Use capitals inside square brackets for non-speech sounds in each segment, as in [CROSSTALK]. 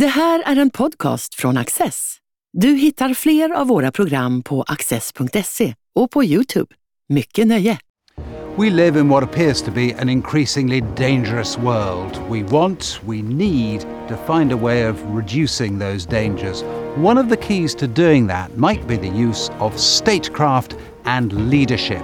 Det här är en podcast från Axess. Du hittar fler av våra program på axess.se och på Youtube. Mycket nöje! We live in what appears to be an increasingly dangerous world. We want, we need to find a way of reducing those dangers. One of the keys to doing that might be the use of statecraft and leadership.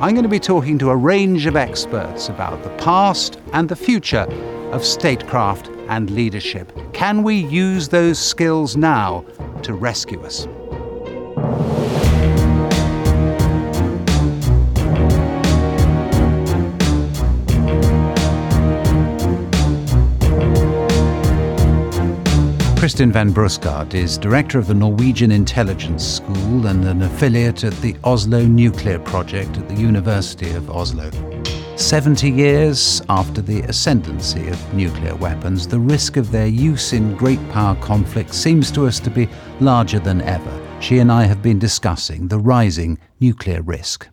I'm going to be talking to a range of experts about the past and the future of statecraft and leadership. Can we use those skills now to rescue us? Kristin Ven Bruusgaard is director of the Norwegian Intelligence School and an affiliate at the Oslo Nuclear Project at the University of Oslo. 70 years after the ascendancy of nuclear weapons, the risk of their use in great power conflicts seems to us to be larger than ever. She and I have been discussing the rising nuclear risk.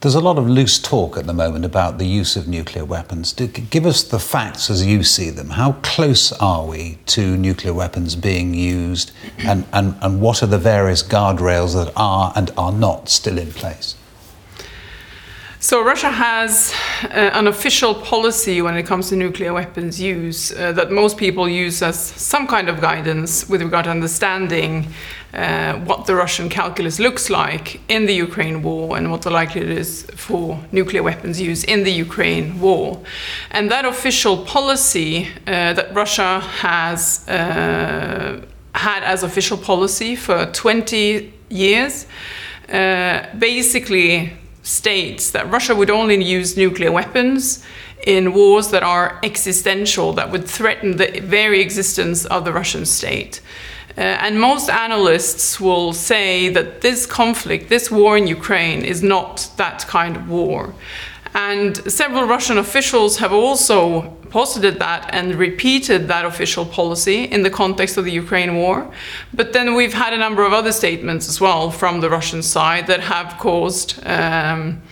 There's a lot of loose talk at the moment about the use of nuclear weapons. Give us the facts as you see them. How close are we to nuclear weapons being used, and, and, and what are the various guardrails that are and are not still in place? So Russia has uh, an official policy when it comes to nuclear weapons use uh, that most people use as some kind of guidance with regard to understanding uh, what the Russian calculus looks like in the Ukraine war and what the likelihood is for nuclear weapons use in the Ukraine war. And that official policy uh, that Russia has uh, had as official policy for 20 years uh, basically states that Russia would only use nuclear weapons in wars that are existential, that would threaten the very existence of the Russian state. Uh, and most analysts will say that this conflict, this war in Ukraine, is not that kind of war. And several Russian officials have also posited that and repeated that official policy in the context of the Ukraine war. But then we've had a number of other statements as well from the Russian side that have caused um,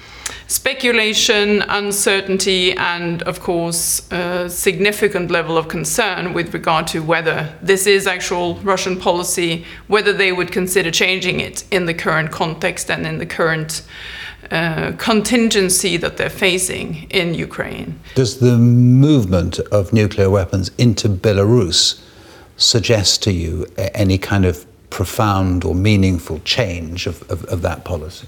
speculation, uncertainty, and of course, a significant level of concern with regard to whether this is actual Russian policy, whether they would consider changing it in the current context and in the current uh, contingency that they're facing in Ukraine. Does the movement of nuclear weapons into Belarus suggest to you any kind of profound or meaningful change of, of, of that policy?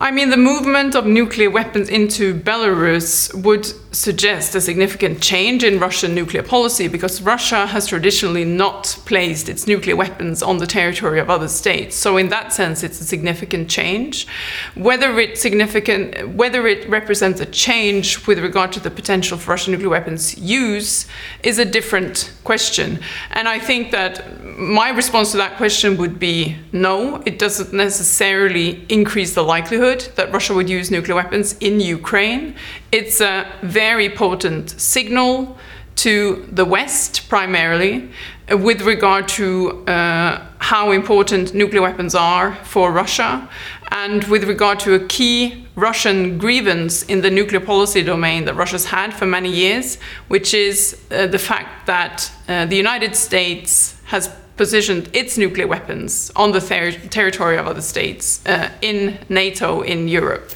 I mean, the movement of nuclear weapons into Belarus would suggest a significant change in Russian nuclear policy because Russia has traditionally not placed its nuclear weapons on the territory of other states. So, in that sense, it's a significant change. Whether it significant, whether it represents a change with regard to the potential for Russian nuclear weapons use is a different question. And I think that my response to that question would be no. It doesn't necessarily increase the likelihood that Russia would use nuclear weapons in Ukraine. It's a very potent signal to the West, primarily, with regard to uh, how important nuclear weapons are for Russia, and with regard to a key Russian grievance in the nuclear policy domain that Russia's had for many years, which is uh, the fact that uh, the United States has positioned its nuclear weapons on the ter territory of other states uh, in NATO in Europe.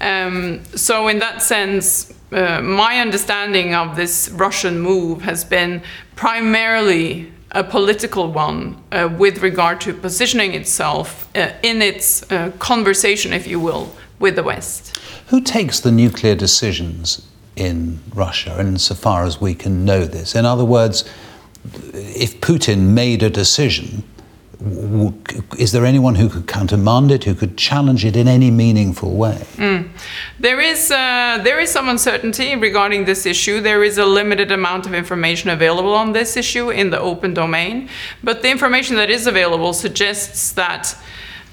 Um, so, in that sense, uh, my understanding of this Russian move has been primarily a political one uh, with regard to positioning itself uh, in its uh, conversation, if you will, with the West. Who takes the nuclear decisions in Russia, insofar as we can know this? In other words, if Putin made a decision, is there anyone who could countermand it, who could challenge it in any meaningful way? Mm. There is uh, there is some uncertainty regarding this issue. There is a limited amount of information available on this issue in the open domain, but the information that is available suggests that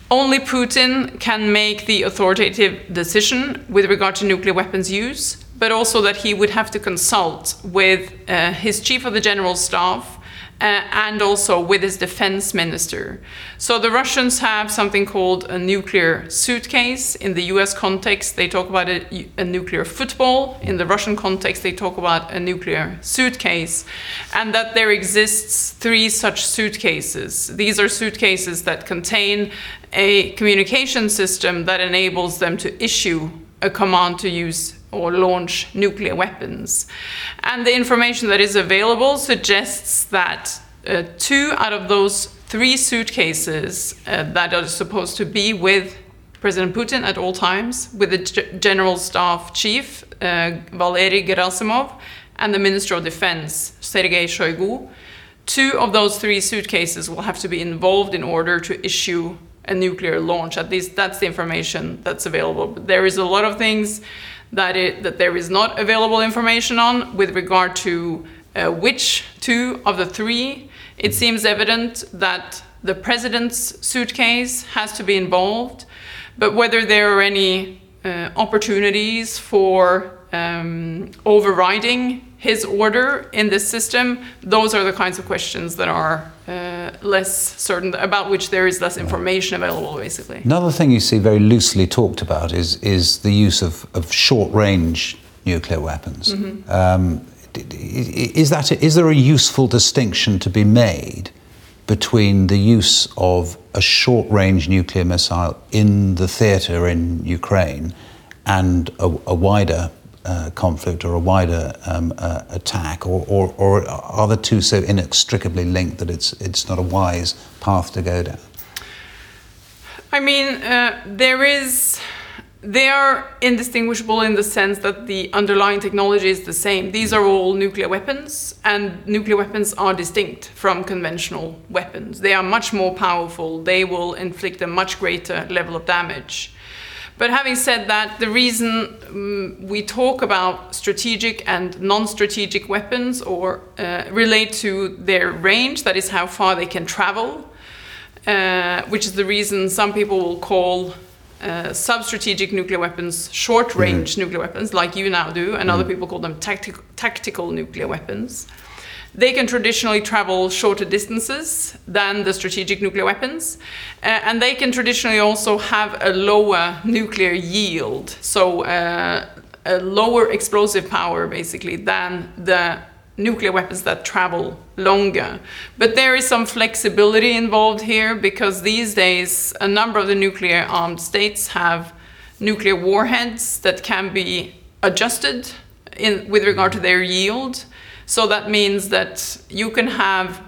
only Putin can make the authoritative decision with regard to nuclear weapons use, but also that he would have to consult with uh, his chief of the general staff uh, and also with his defense minister. So the Russians have something called a nuclear suitcase. In the US context, they talk about a, a, nuclear football. In the Russian context, they talk about a nuclear suitcase. And that there exists three such suitcases. These are suitcases that contain a communication system that enables them to issue a command to use or launch nuclear weapons. And the information that is available suggests that uh, two out of those three suitcases uh, that are supposed to be with President Putin at all times, with the G General Staff Chief, uh, Valery Gerasimov, and the Minister of Defense, Sergei Shoigu, two of those three suitcases will have to be involved in order to issue a nuclear launch. At least that's the information that's available. But there is a lot of things that, it, that there is not available information on with regard to uh, which two of the three. It seems evident that the president's suitcase has to be involved, but whether there are any uh, opportunities for um, overriding his order in this system, those are the kinds of questions that are uh, less certain, about which there is less information available, basically. Another thing you see very loosely talked about is, is the use of, of short range nuclear weapons. Mm-hmm. Um, is, that, is there a useful distinction to be made between the use of a short range nuclear missile in the theatre in Ukraine and a, a wider uh, conflict or a wider um, uh, attack, or, or, or, are the two so inextricably linked that it's, it's not a wise path to go down? I mean, uh, there is. They are indistinguishable in the sense that the underlying technology is the same. These are all nuclear weapons, and nuclear weapons are distinct from conventional weapons. They are much more powerful, they will inflict a much greater level of damage. But having said that, the reason um, we talk about strategic and non strategic weapons or uh, relate to their range, that is, how far they can travel, uh, which is the reason some people will call uh, sub-strategic nuclear weapons short-range mm. nuclear weapons, like you now do, and mm. other people call them tactic- tactical nuclear weapons. They can traditionally travel shorter distances than the strategic nuclear weapons, uh, and they can traditionally also have a lower nuclear yield, so uh, a lower explosive power basically than the nuclear weapons that travel longer. But there is some flexibility involved here because these days a number of the nuclear armed states have nuclear warheads that can be adjusted in, with regard to their yield. So that means that you can have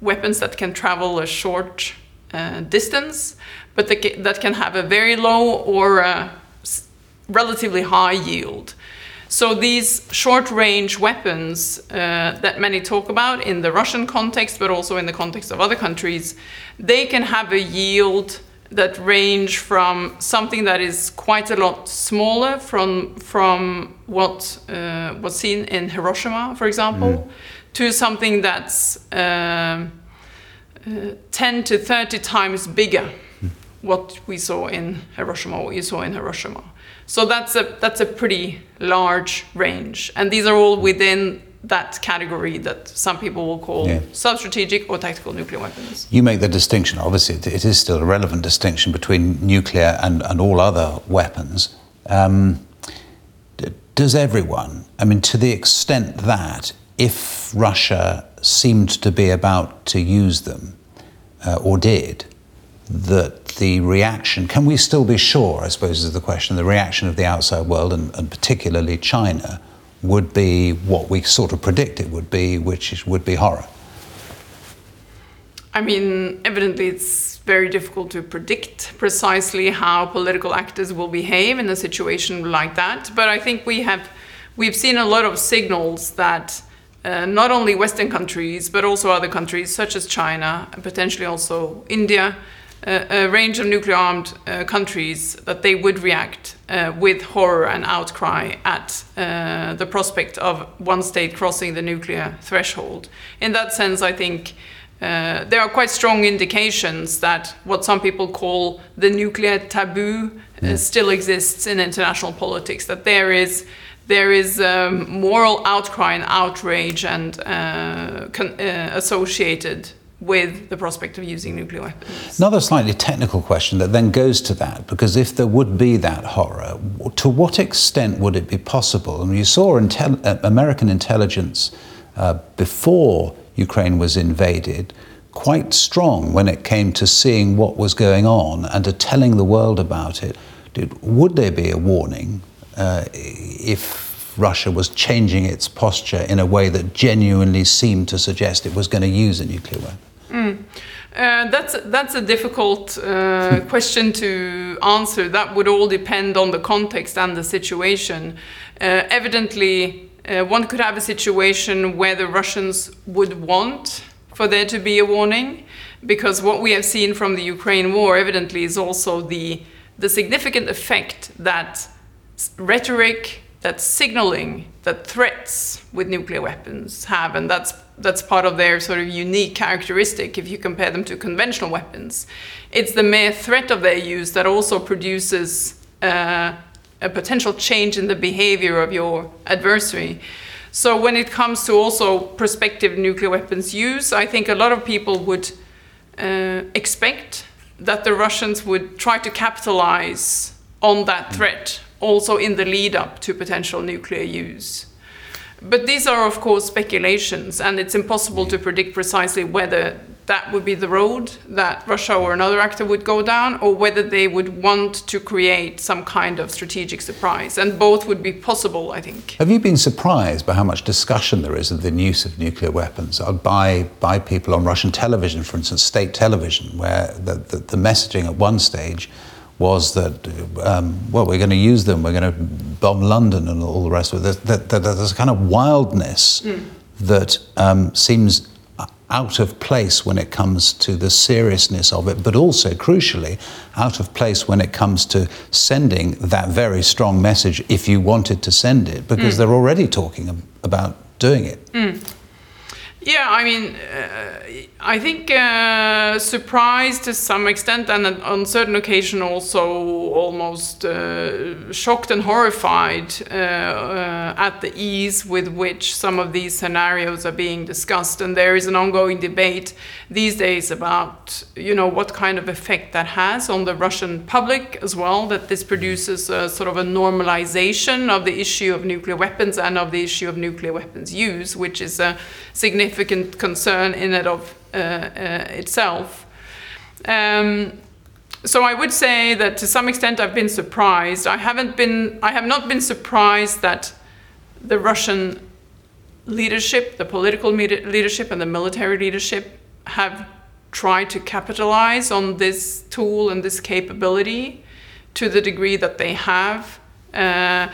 weapons that can travel a short uh, distance, but that can have a very low or relatively high yield. So these short-range weapons uh, that many talk about in the Russian context, but also in the context of other countries, they can have a yield that range from something that is quite a lot smaller from from what uh, was seen in Hiroshima, for example, mm. to something that's uh, uh, 10 to 30 times bigger. Mm. What we saw in Hiroshima, what you saw in Hiroshima. So that's a that's a pretty large range, and these are all within that category that some people will call yeah. sub-strategic or tactical nuclear weapons. You make the distinction, obviously, it is still a relevant distinction between nuclear and, and all other weapons. Um, does everyone, I mean, to the extent that if Russia seemed to be about to use them, uh, or did, that the reaction, can we still be sure, I suppose is the question, the reaction of the outside world and, and particularly China would be what we sort of predict it would be, which would be horror. I mean, evidently, it's very difficult to predict precisely how political actors will behave in a situation like that. But I think we have we've seen a lot of signals that uh, not only Western countries but also other countries such as China and potentially also India a, range of nuclear armed uh, countries that they would react uh, with horror and outcry at uh, the prospect of one state crossing the nuclear threshold. In that sense, I think uh, there are quite strong indications that what some people call the nuclear taboo uh, still exists in international politics, that there is there is um, moral outcry and outrage and uh, con- uh, associated with the prospect of using nuclear weapons. Another slightly technical question that then goes to that, because if there would be that horror, to what extent would it be possible? I And you saw intel- uh, American intelligence uh, before Ukraine was invaded quite strong when it came to seeing what was going on and to telling the world about it. Did, would there be a warning uh, if Russia was changing its posture in a way that genuinely seemed to suggest it was going to use a nuclear weapon? Uh, that's that's a difficult uh, question to answer. That would all depend on the context and the situation. Uh, evidently, uh, one could have a situation where the Russians would want for there to be a warning, because what we have seen from the Ukraine war evidently is also the the significant effect that rhetoric, that signaling, that threats with nuclear weapons have, and that's that's part of their sort of unique characteristic if you compare them to conventional weapons. It's the mere threat of their use that also produces uh, a potential change in the behavior of your adversary. So when it comes to also prospective nuclear weapons use, I think a lot of people would uh, expect that the Russians would try to capitalize on that threat also in the lead up to potential nuclear use. But these are, of course, speculations, and it's impossible to predict precisely whether that would be the road that Russia or another actor would go down, or whether they would want to create some kind of strategic surprise. And both would be possible, I think. Have you been surprised by how much discussion there is of the use of nuclear weapons uh, by, by people on Russian television, for instance, state television, where the, the, the messaging at one stage was that, um, well, we're going to use them, we're going to bomb London and all the rest of it. There's, there's a kind of wildness mm. that um, seems out of place when it comes to the seriousness of it, but also, crucially, out of place when it comes to sending that very strong message if you wanted to send it, because mm. they're already talking about doing it. Mm. Yeah, I mean, uh, I think uh, surprised to some extent, and on certain occasion also almost uh, shocked and horrified uh, uh, at the ease with which some of these scenarios are being discussed. And there is an ongoing debate these days about, you know, what kind of effect that has on the Russian public as well. That this produces a sort of a normalization of the issue of nuclear weapons and of the issue of nuclear weapons use, which is a significant concern in and of itself. Um, so I would say that to some extent I've been surprised. I haven't been. I have not been surprised that the Russian leadership, the political leadership, and the military leadership have tried to capitalize on this tool and this capability to the degree that they have. Uh,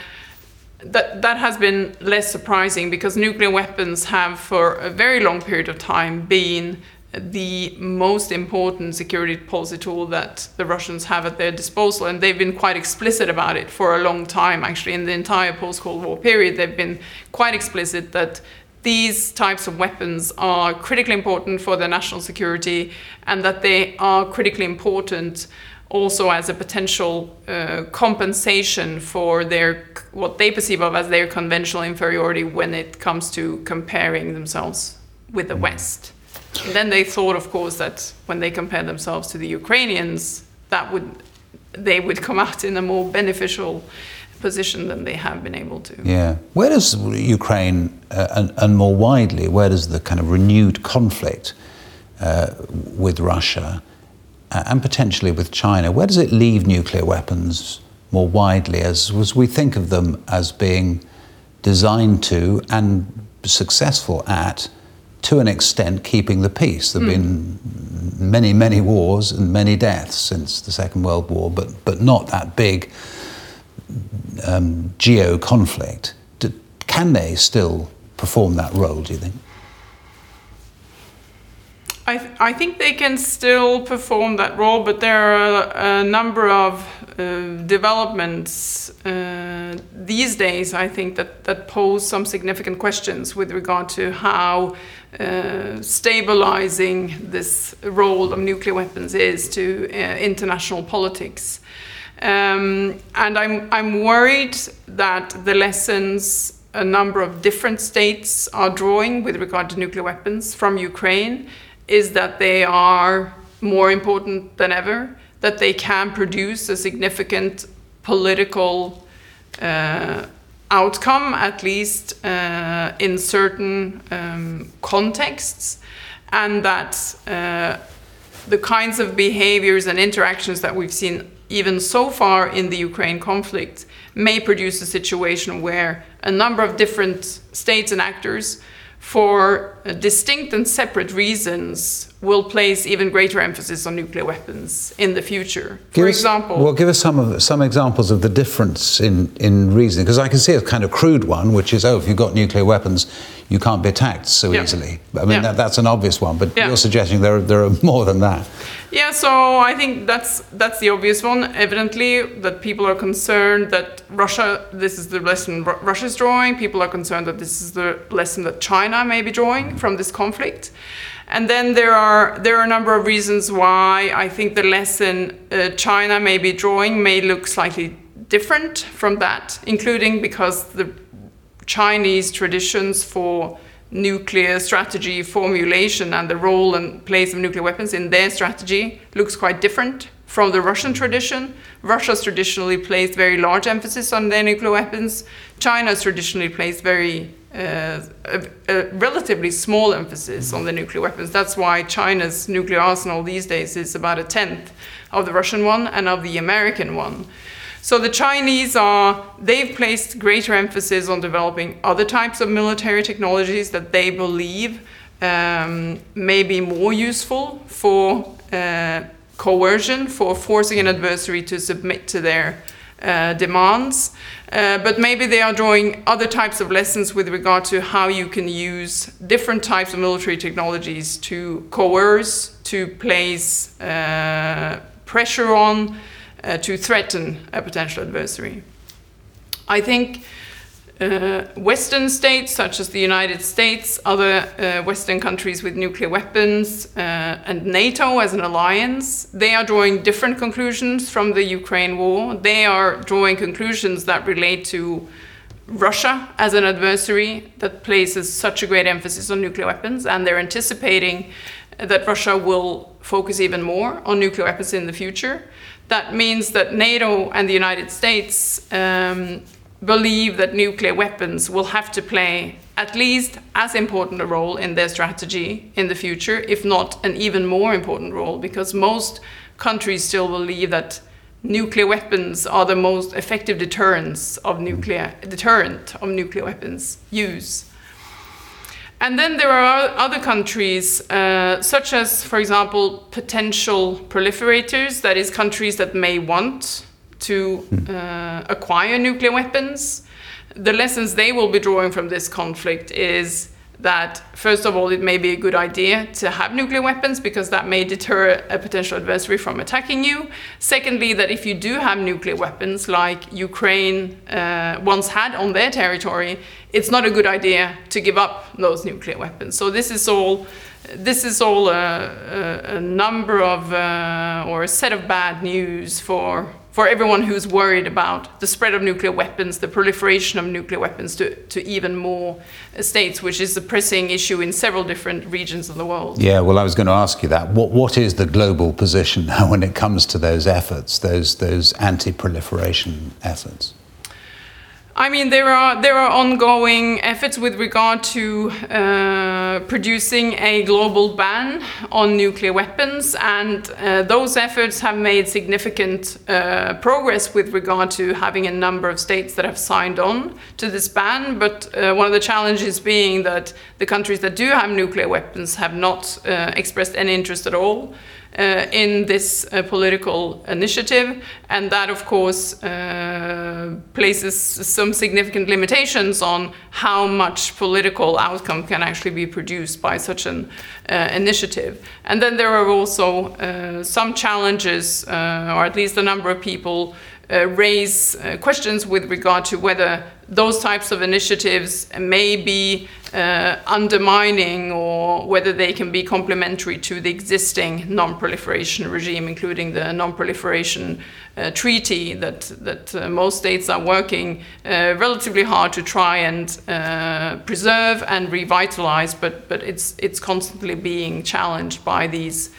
that that has been less surprising because nuclear weapons have for a very long period of time been the most important security policy tool that the Russians have at their disposal and they've been quite explicit about it for a long time actually. In the entire post-Cold War period they've been quite explicit that these types of weapons are critically important for their national security and that they are critically important also as a potential uh, compensation for their what they perceive of as their conventional inferiority when it comes to comparing themselves with the mm. West. And then they thought, of course, that when they compare themselves to the Ukrainians, that would they would come out in a more beneficial position than they have been able to. Yeah. Where does Ukraine, uh, and, and, more widely, where does the kind of renewed conflict uh, with Russia and potentially with China, where does it leave nuclear weapons more widely as, as we think of them as being designed to and successful at, to an extent, keeping the peace? There have mm. been many, many wars and many deaths since the Second World War, but, but not that big um, geo conflict. Can they still perform that role, do you think? I, th- I think they can still perform that role, but there are a, number of uh, developments uh, these days, I think, that, that pose some significant questions with regard to how uh, stabilizing this role of nuclear weapons is to uh, international politics. Um, and I'm, I'm worried that the lessons a number of different states are drawing with regard to nuclear weapons from Ukraine is that they are more important than ever, that they can produce a significant political uh, outcome, at least uh, in certain um, contexts, and that uh, the kinds of behaviors and interactions that we've seen even so far in the Ukraine conflict may produce a situation where a number of different states and actors for Uh, distinct and separate reasons will place even greater emphasis on nuclear weapons in the future. Give For us- example, well, give us some of some examples of the difference in in reasoning, because I can see a kind of crude one, which is, oh, if you've got nuclear weapons, you can't be attacked so Yeah. easily. I mean, Yeah. that, that's an obvious one, but Yeah. you're suggesting there are, there are more than that. Yeah, so I think that's that's the obvious one. Evidently, that people are concerned that Russia. This is the lesson Ru- Russia's drawing. People are concerned that this is the lesson that China may be drawing from this conflict. And then there are there are a number of reasons why I think the lesson uh, China may be drawing may look slightly different from that, including because the Chinese traditions for nuclear strategy formulation and the role and place of nuclear weapons in their strategy looks quite different from the Russian tradition. Russia's traditionally placed very large emphasis on their nuclear weapons. China's traditionally placed very uh, a, a relatively small emphasis on the nuclear weapons. That's why China's nuclear arsenal these days is about a tenth of the Russian one and of the American one. So the Chinese are, they've placed greater emphasis on developing other types of military technologies that they believe um, may be more useful for uh, coercion, for forcing an adversary to submit to their uh, demands. Uh, but maybe they are drawing other types of lessons with regard to how you can use different types of military technologies to coerce, to place uh, pressure on, uh, to threaten a potential adversary. I think uh, Western states, such as the United States, other uh, Western countries with nuclear weapons, uh, and NATO as an alliance, they are drawing different conclusions from the Ukraine war. They are drawing conclusions that relate to Russia as an adversary that places such a great emphasis on nuclear weapons, and they're anticipating that Russia will focus even more on nuclear weapons in the future. That means that NATO and the United States um, believe that nuclear weapons will have to play at least as important a role in their strategy in the future, if not an even more important role, because most countries still believe that nuclear weapons are the most effective deterrents of nuclear deterrent of nuclear weapons use. And then there are other countries, uh, such as, for example, potential proliferators, that is, countries that may want to uh, acquire nuclear weapons. The lessons they will be drawing from this conflict is that, first of all, it may be a good idea to have nuclear weapons because that may deter a potential adversary from attacking you. Secondly, that if you do have nuclear weapons, like Ukraine uh, once had on their territory, it's not a good idea to give up those nuclear weapons. So this is all. This is all a, a, a number of uh, or a set of bad news for for everyone who's worried about the spread of nuclear weapons, the proliferation of nuclear weapons to, to even more states, which is a pressing issue in several different regions of the world. Yeah, well, I was going to ask you that. What what is the global position [LAUGHS] now when it comes to those efforts, those those anti-proliferation efforts? I mean, there are there are ongoing efforts with regard to uh, producing a global ban on nuclear weapons, and uh, those efforts have made significant uh, progress with regard to having a number of states that have signed on to this ban. But uh, one of the challenges being that the countries that do have nuclear weapons have not uh, expressed any interest at all. Uh, in this uh, political initiative, and that, of course, uh, places some significant limitations on how much political outcome can actually be produced by such an uh, initiative. And then there are also uh, some challenges, uh, or at least a number of people uh, raise uh, questions with regard to whether those types of initiatives may be uh, undermining or whether they can be complementary to the existing non-proliferation regime, including the non-proliferation uh, treaty that that uh, most states are working uh, relatively hard to try and preserve and revitalize, but but it's it's constantly being challenged by these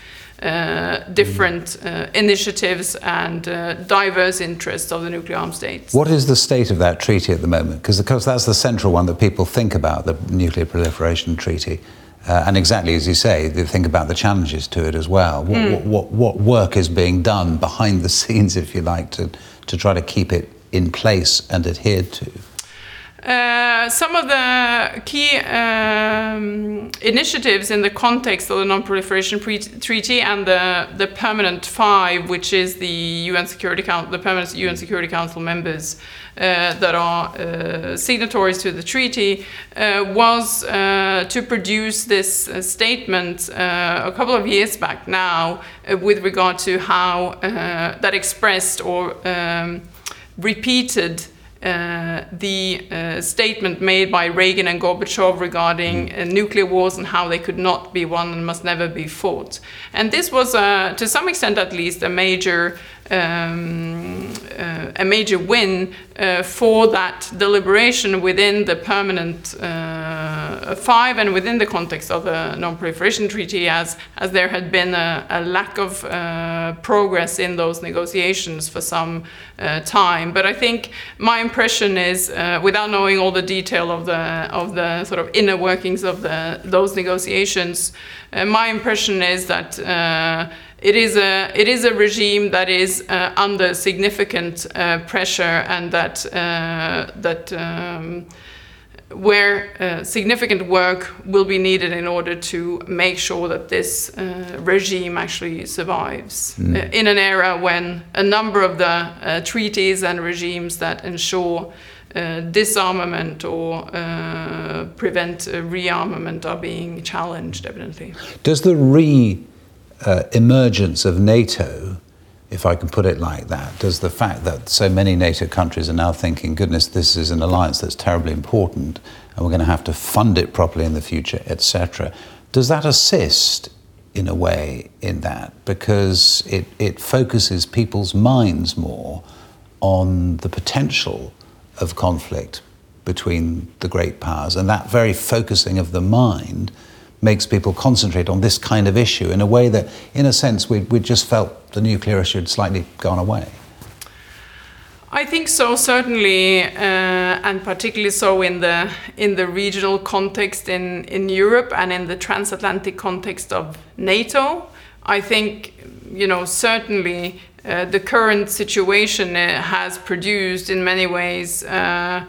uh, different uh, initiatives and uh, diverse interests of the nuclear armed states. What is the state of that treaty at the moment? Because that's the central one that people think about, the Nuclear Proliferation Treaty. Uh, and exactly as you say, they think about the challenges to it as well. What, mm. what, what, what, work is being done behind the [LAUGHS] scenes, if you like, to, to try to keep it in place and adhered to? Uh, some of the key um, initiatives in the context of the Non-Proliferation Treaty and the, the Permanent Five, which is the UN Security Council, the permanent UN Security Council members uh, that are uh, signatories to the treaty, uh, was uh, to produce this statement a couple of years back now, with regard to how that expressed or um, repeated uh, the uh, statement made by Reagan and Gorbachev regarding uh, nuclear wars and how they could not be won and must never be fought. And this was, uh, to some extent at least, a major um, a major win uh, for that deliberation within the permanent uh, five and within the context of the non-proliferation treaty as, as there had been a, a lack of uh, progress in those negotiations for some uh, time. But I think my impression is, uh, without knowing all the detail of the, of the sort of inner workings of the, those negotiations, my impression is that it is a it is a regime that is uh, under significant uh, pressure and that uh, that um, where uh, significant work will be needed in order to make sure that this uh, regime actually survives mm. in an era when a number of the treaties and regimes that ensure uh, disarmament or uh, prevent uh, rearmament are being challenged, evidently. Does the re uh, emergence of NATO, if I can put it like that, does the fact that so many NATO countries are now thinking, goodness, this is an alliance that's terribly important and we're going to have to fund it properly in the future, etc., does that assist in a way in that? Because it, it focuses people's minds more on the potential of conflict between the great powers and that very focusing of the mind makes people concentrate on this kind of issue in a way that, in a sense, we, we just felt the nuclear issue had slightly gone away. I think so, certainly, uh, and particularly so in the in the regional context in in Europe and in the transatlantic context of NATO. I think, you know, certainly uh, the current situation uh, has produced, in many ways. Uh,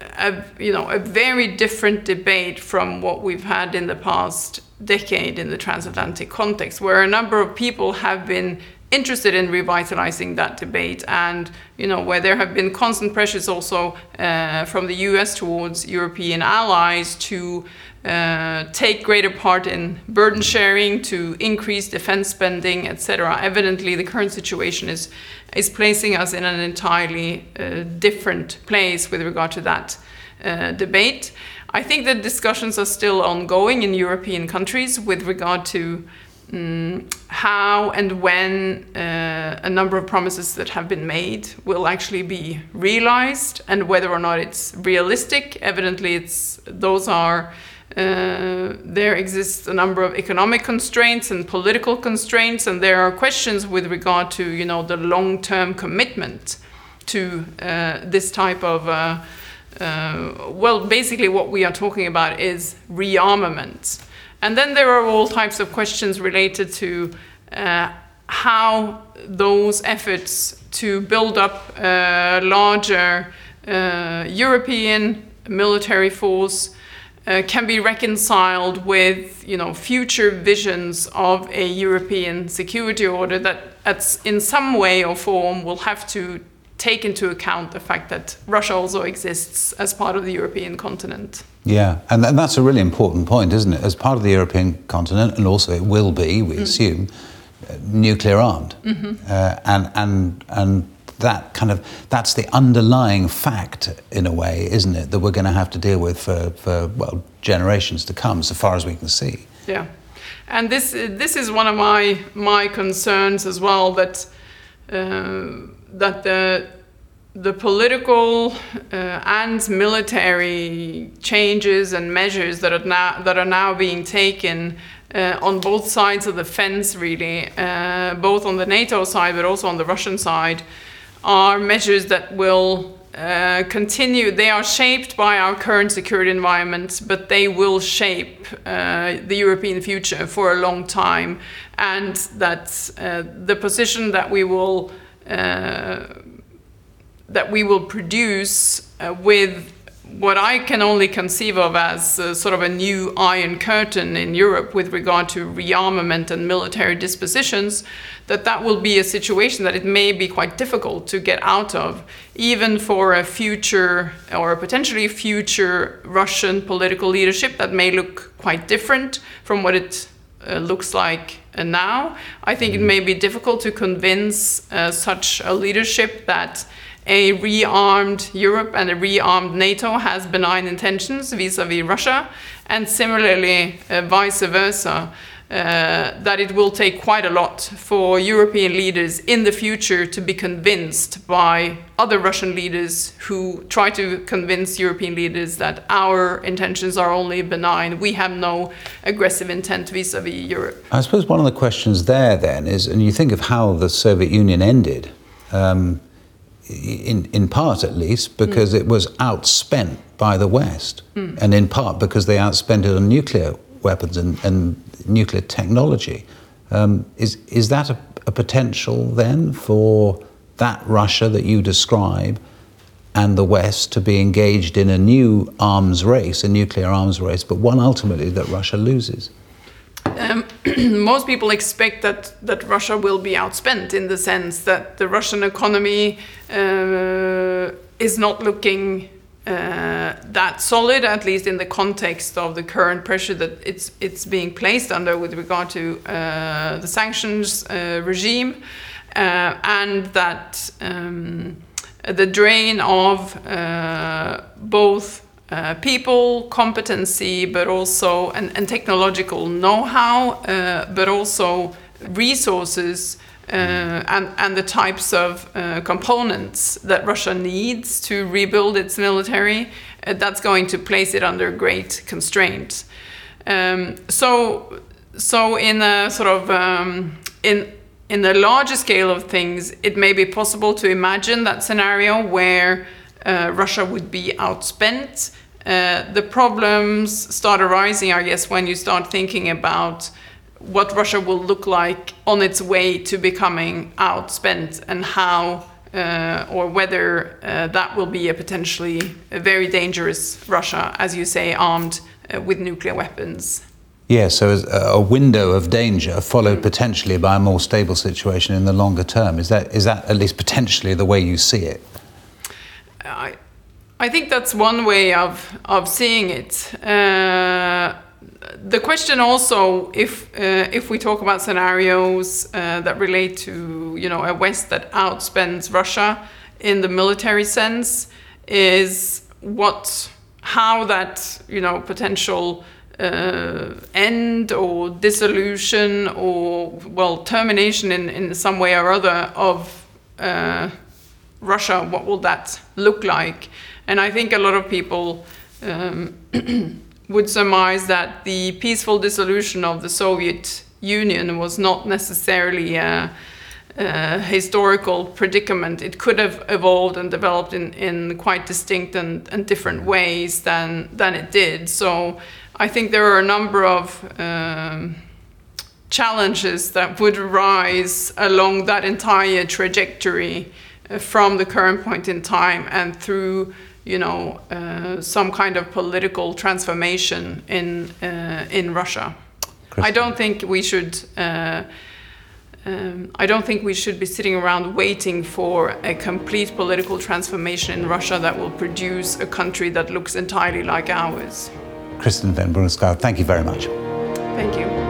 a you know a very different debate from what we've had in the past decade in the transatlantic context, where a number of people have been interested in revitalizing that debate and you know where there have been constant pressures also uh, from the US towards European allies to uh, take greater part in burden sharing to increase defense spending etc evidently the current situation is is placing us in an entirely uh, different place with regard to that uh, debate I think that discussions are still ongoing in European countries with regard to um, how and when uh, a number of promises that have been made will actually be realized and whether or not it's realistic. Evidently, it's those are uh, there exists a number of economic constraints and political constraints, and there are questions with regard to you know the long-term commitment to uh, this type of uh, uh well, basically what we are talking about is rearmament. And then there are all types of questions related to uh, how those efforts to build up a larger European military force uh, can be reconciled with you know future visions of a European security order that in some way or form will have to take into account the fact that Russia also exists as part of the European continent. Yeah, and, and that's a really important point, isn't it? As part of the European continent, and also it will be, we mm. assume, uh, nuclear armed. Mm-hmm. Uh, and, and, and that kind of that's the underlying fact in a way, isn't it? That we're going to have to deal with for, for well generations to come, so far as we can see. Yeah, and this this is one of my my concerns as well that uh, that the the political uh, and military changes and measures that are now that are now being taken uh, on both sides of the fence, really, uh, both on the NATO side but also on the Russian side, are measures that will uh, continue. They are shaped by our current security environment, but they will shape uh, the European future for a long time, and that uh, the position that we will that we will produce uh, with what I can only conceive of as uh, sort of a new iron curtain in Europe with regard to rearmament and military dispositions, that that will be a situation that it may be quite difficult to get out of, even for a future or a potentially future Russian political leadership that may look quite different from what it uh, looks like uh, now. I think mm. it may be difficult to convince uh, such a leadership that a rearmed Europe and a rearmed NATO has benign intentions vis-à-vis Russia, and similarly uh, vice versa. Uh, that it will take quite a lot for European leaders in the future to be convinced by other Russian leaders who try to convince European leaders that our intentions are only benign. We have no aggressive intent vis a vis Europe. I suppose one of the questions there then is, and you think of how the Soviet Union ended. Um, in, in part at least, because mm. it was outspent by the West, mm. and in part because they outspent it on nuclear weapons and, and nuclear technology. Um, is, is that a, a, potential then for that Russia that you describe and the West to be engaged in a new arms race, a nuclear arms race, but one ultimately that Russia loses? Um, [CLEARS THROAT] most people expect that, that Russia will be outspent in the sense that the Russian economy uh, is not looking uh, that solid, at least in the context of the current pressure that it's it's being placed under with regard to uh, the sanctions uh, regime, uh, and that um, the drain of uh, both uh, people, competency, but also and, and technological know-how, uh, but also resources uh, and, and the types of uh, components that Russia needs to rebuild its military. Uh, that's going to place it under great constraint. Um, so, so in a sort of um, in in the larger scale of things, it may be possible to imagine that scenario where uh, Russia would be outspent. Uh, the problems start arising, I guess, when you start thinking about what Russia will look like on its way to becoming outspent and how uh, or whether uh, that will be a potentially a very dangerous Russia, as you say, armed uh, with nuclear weapons. Yeah, so a window of danger followed potentially by a more stable situation in the longer term. Is that is that at least potentially the way you see it? I, I think that's one way of of seeing it. Uh, the question also, if uh, if we talk about scenarios uh, that relate to you know a West that outspends Russia in the military sense, is what how that you know potential uh, end or dissolution or well termination in in some way or other of uh, Russia, what will that look like? And I think a lot of people. Um, [CLEARS THROAT] would surmise that the peaceful dissolution of the Soviet Union was not necessarily a, a historical predicament. It could have evolved and developed in, in quite distinct and, and different ways than, than it did. So I think there are a number of um, challenges that would arise along that entire trajectory from the current point in time and through you know, uh, some kind of political transformation in uh, in Russia. I don't think we should. Uh, um, I don't think we should be sitting around waiting for a complete political transformation in Russia that will produce a country that looks entirely like ours. Kristin Ven Bruusgaard, thank you very much. Thank you.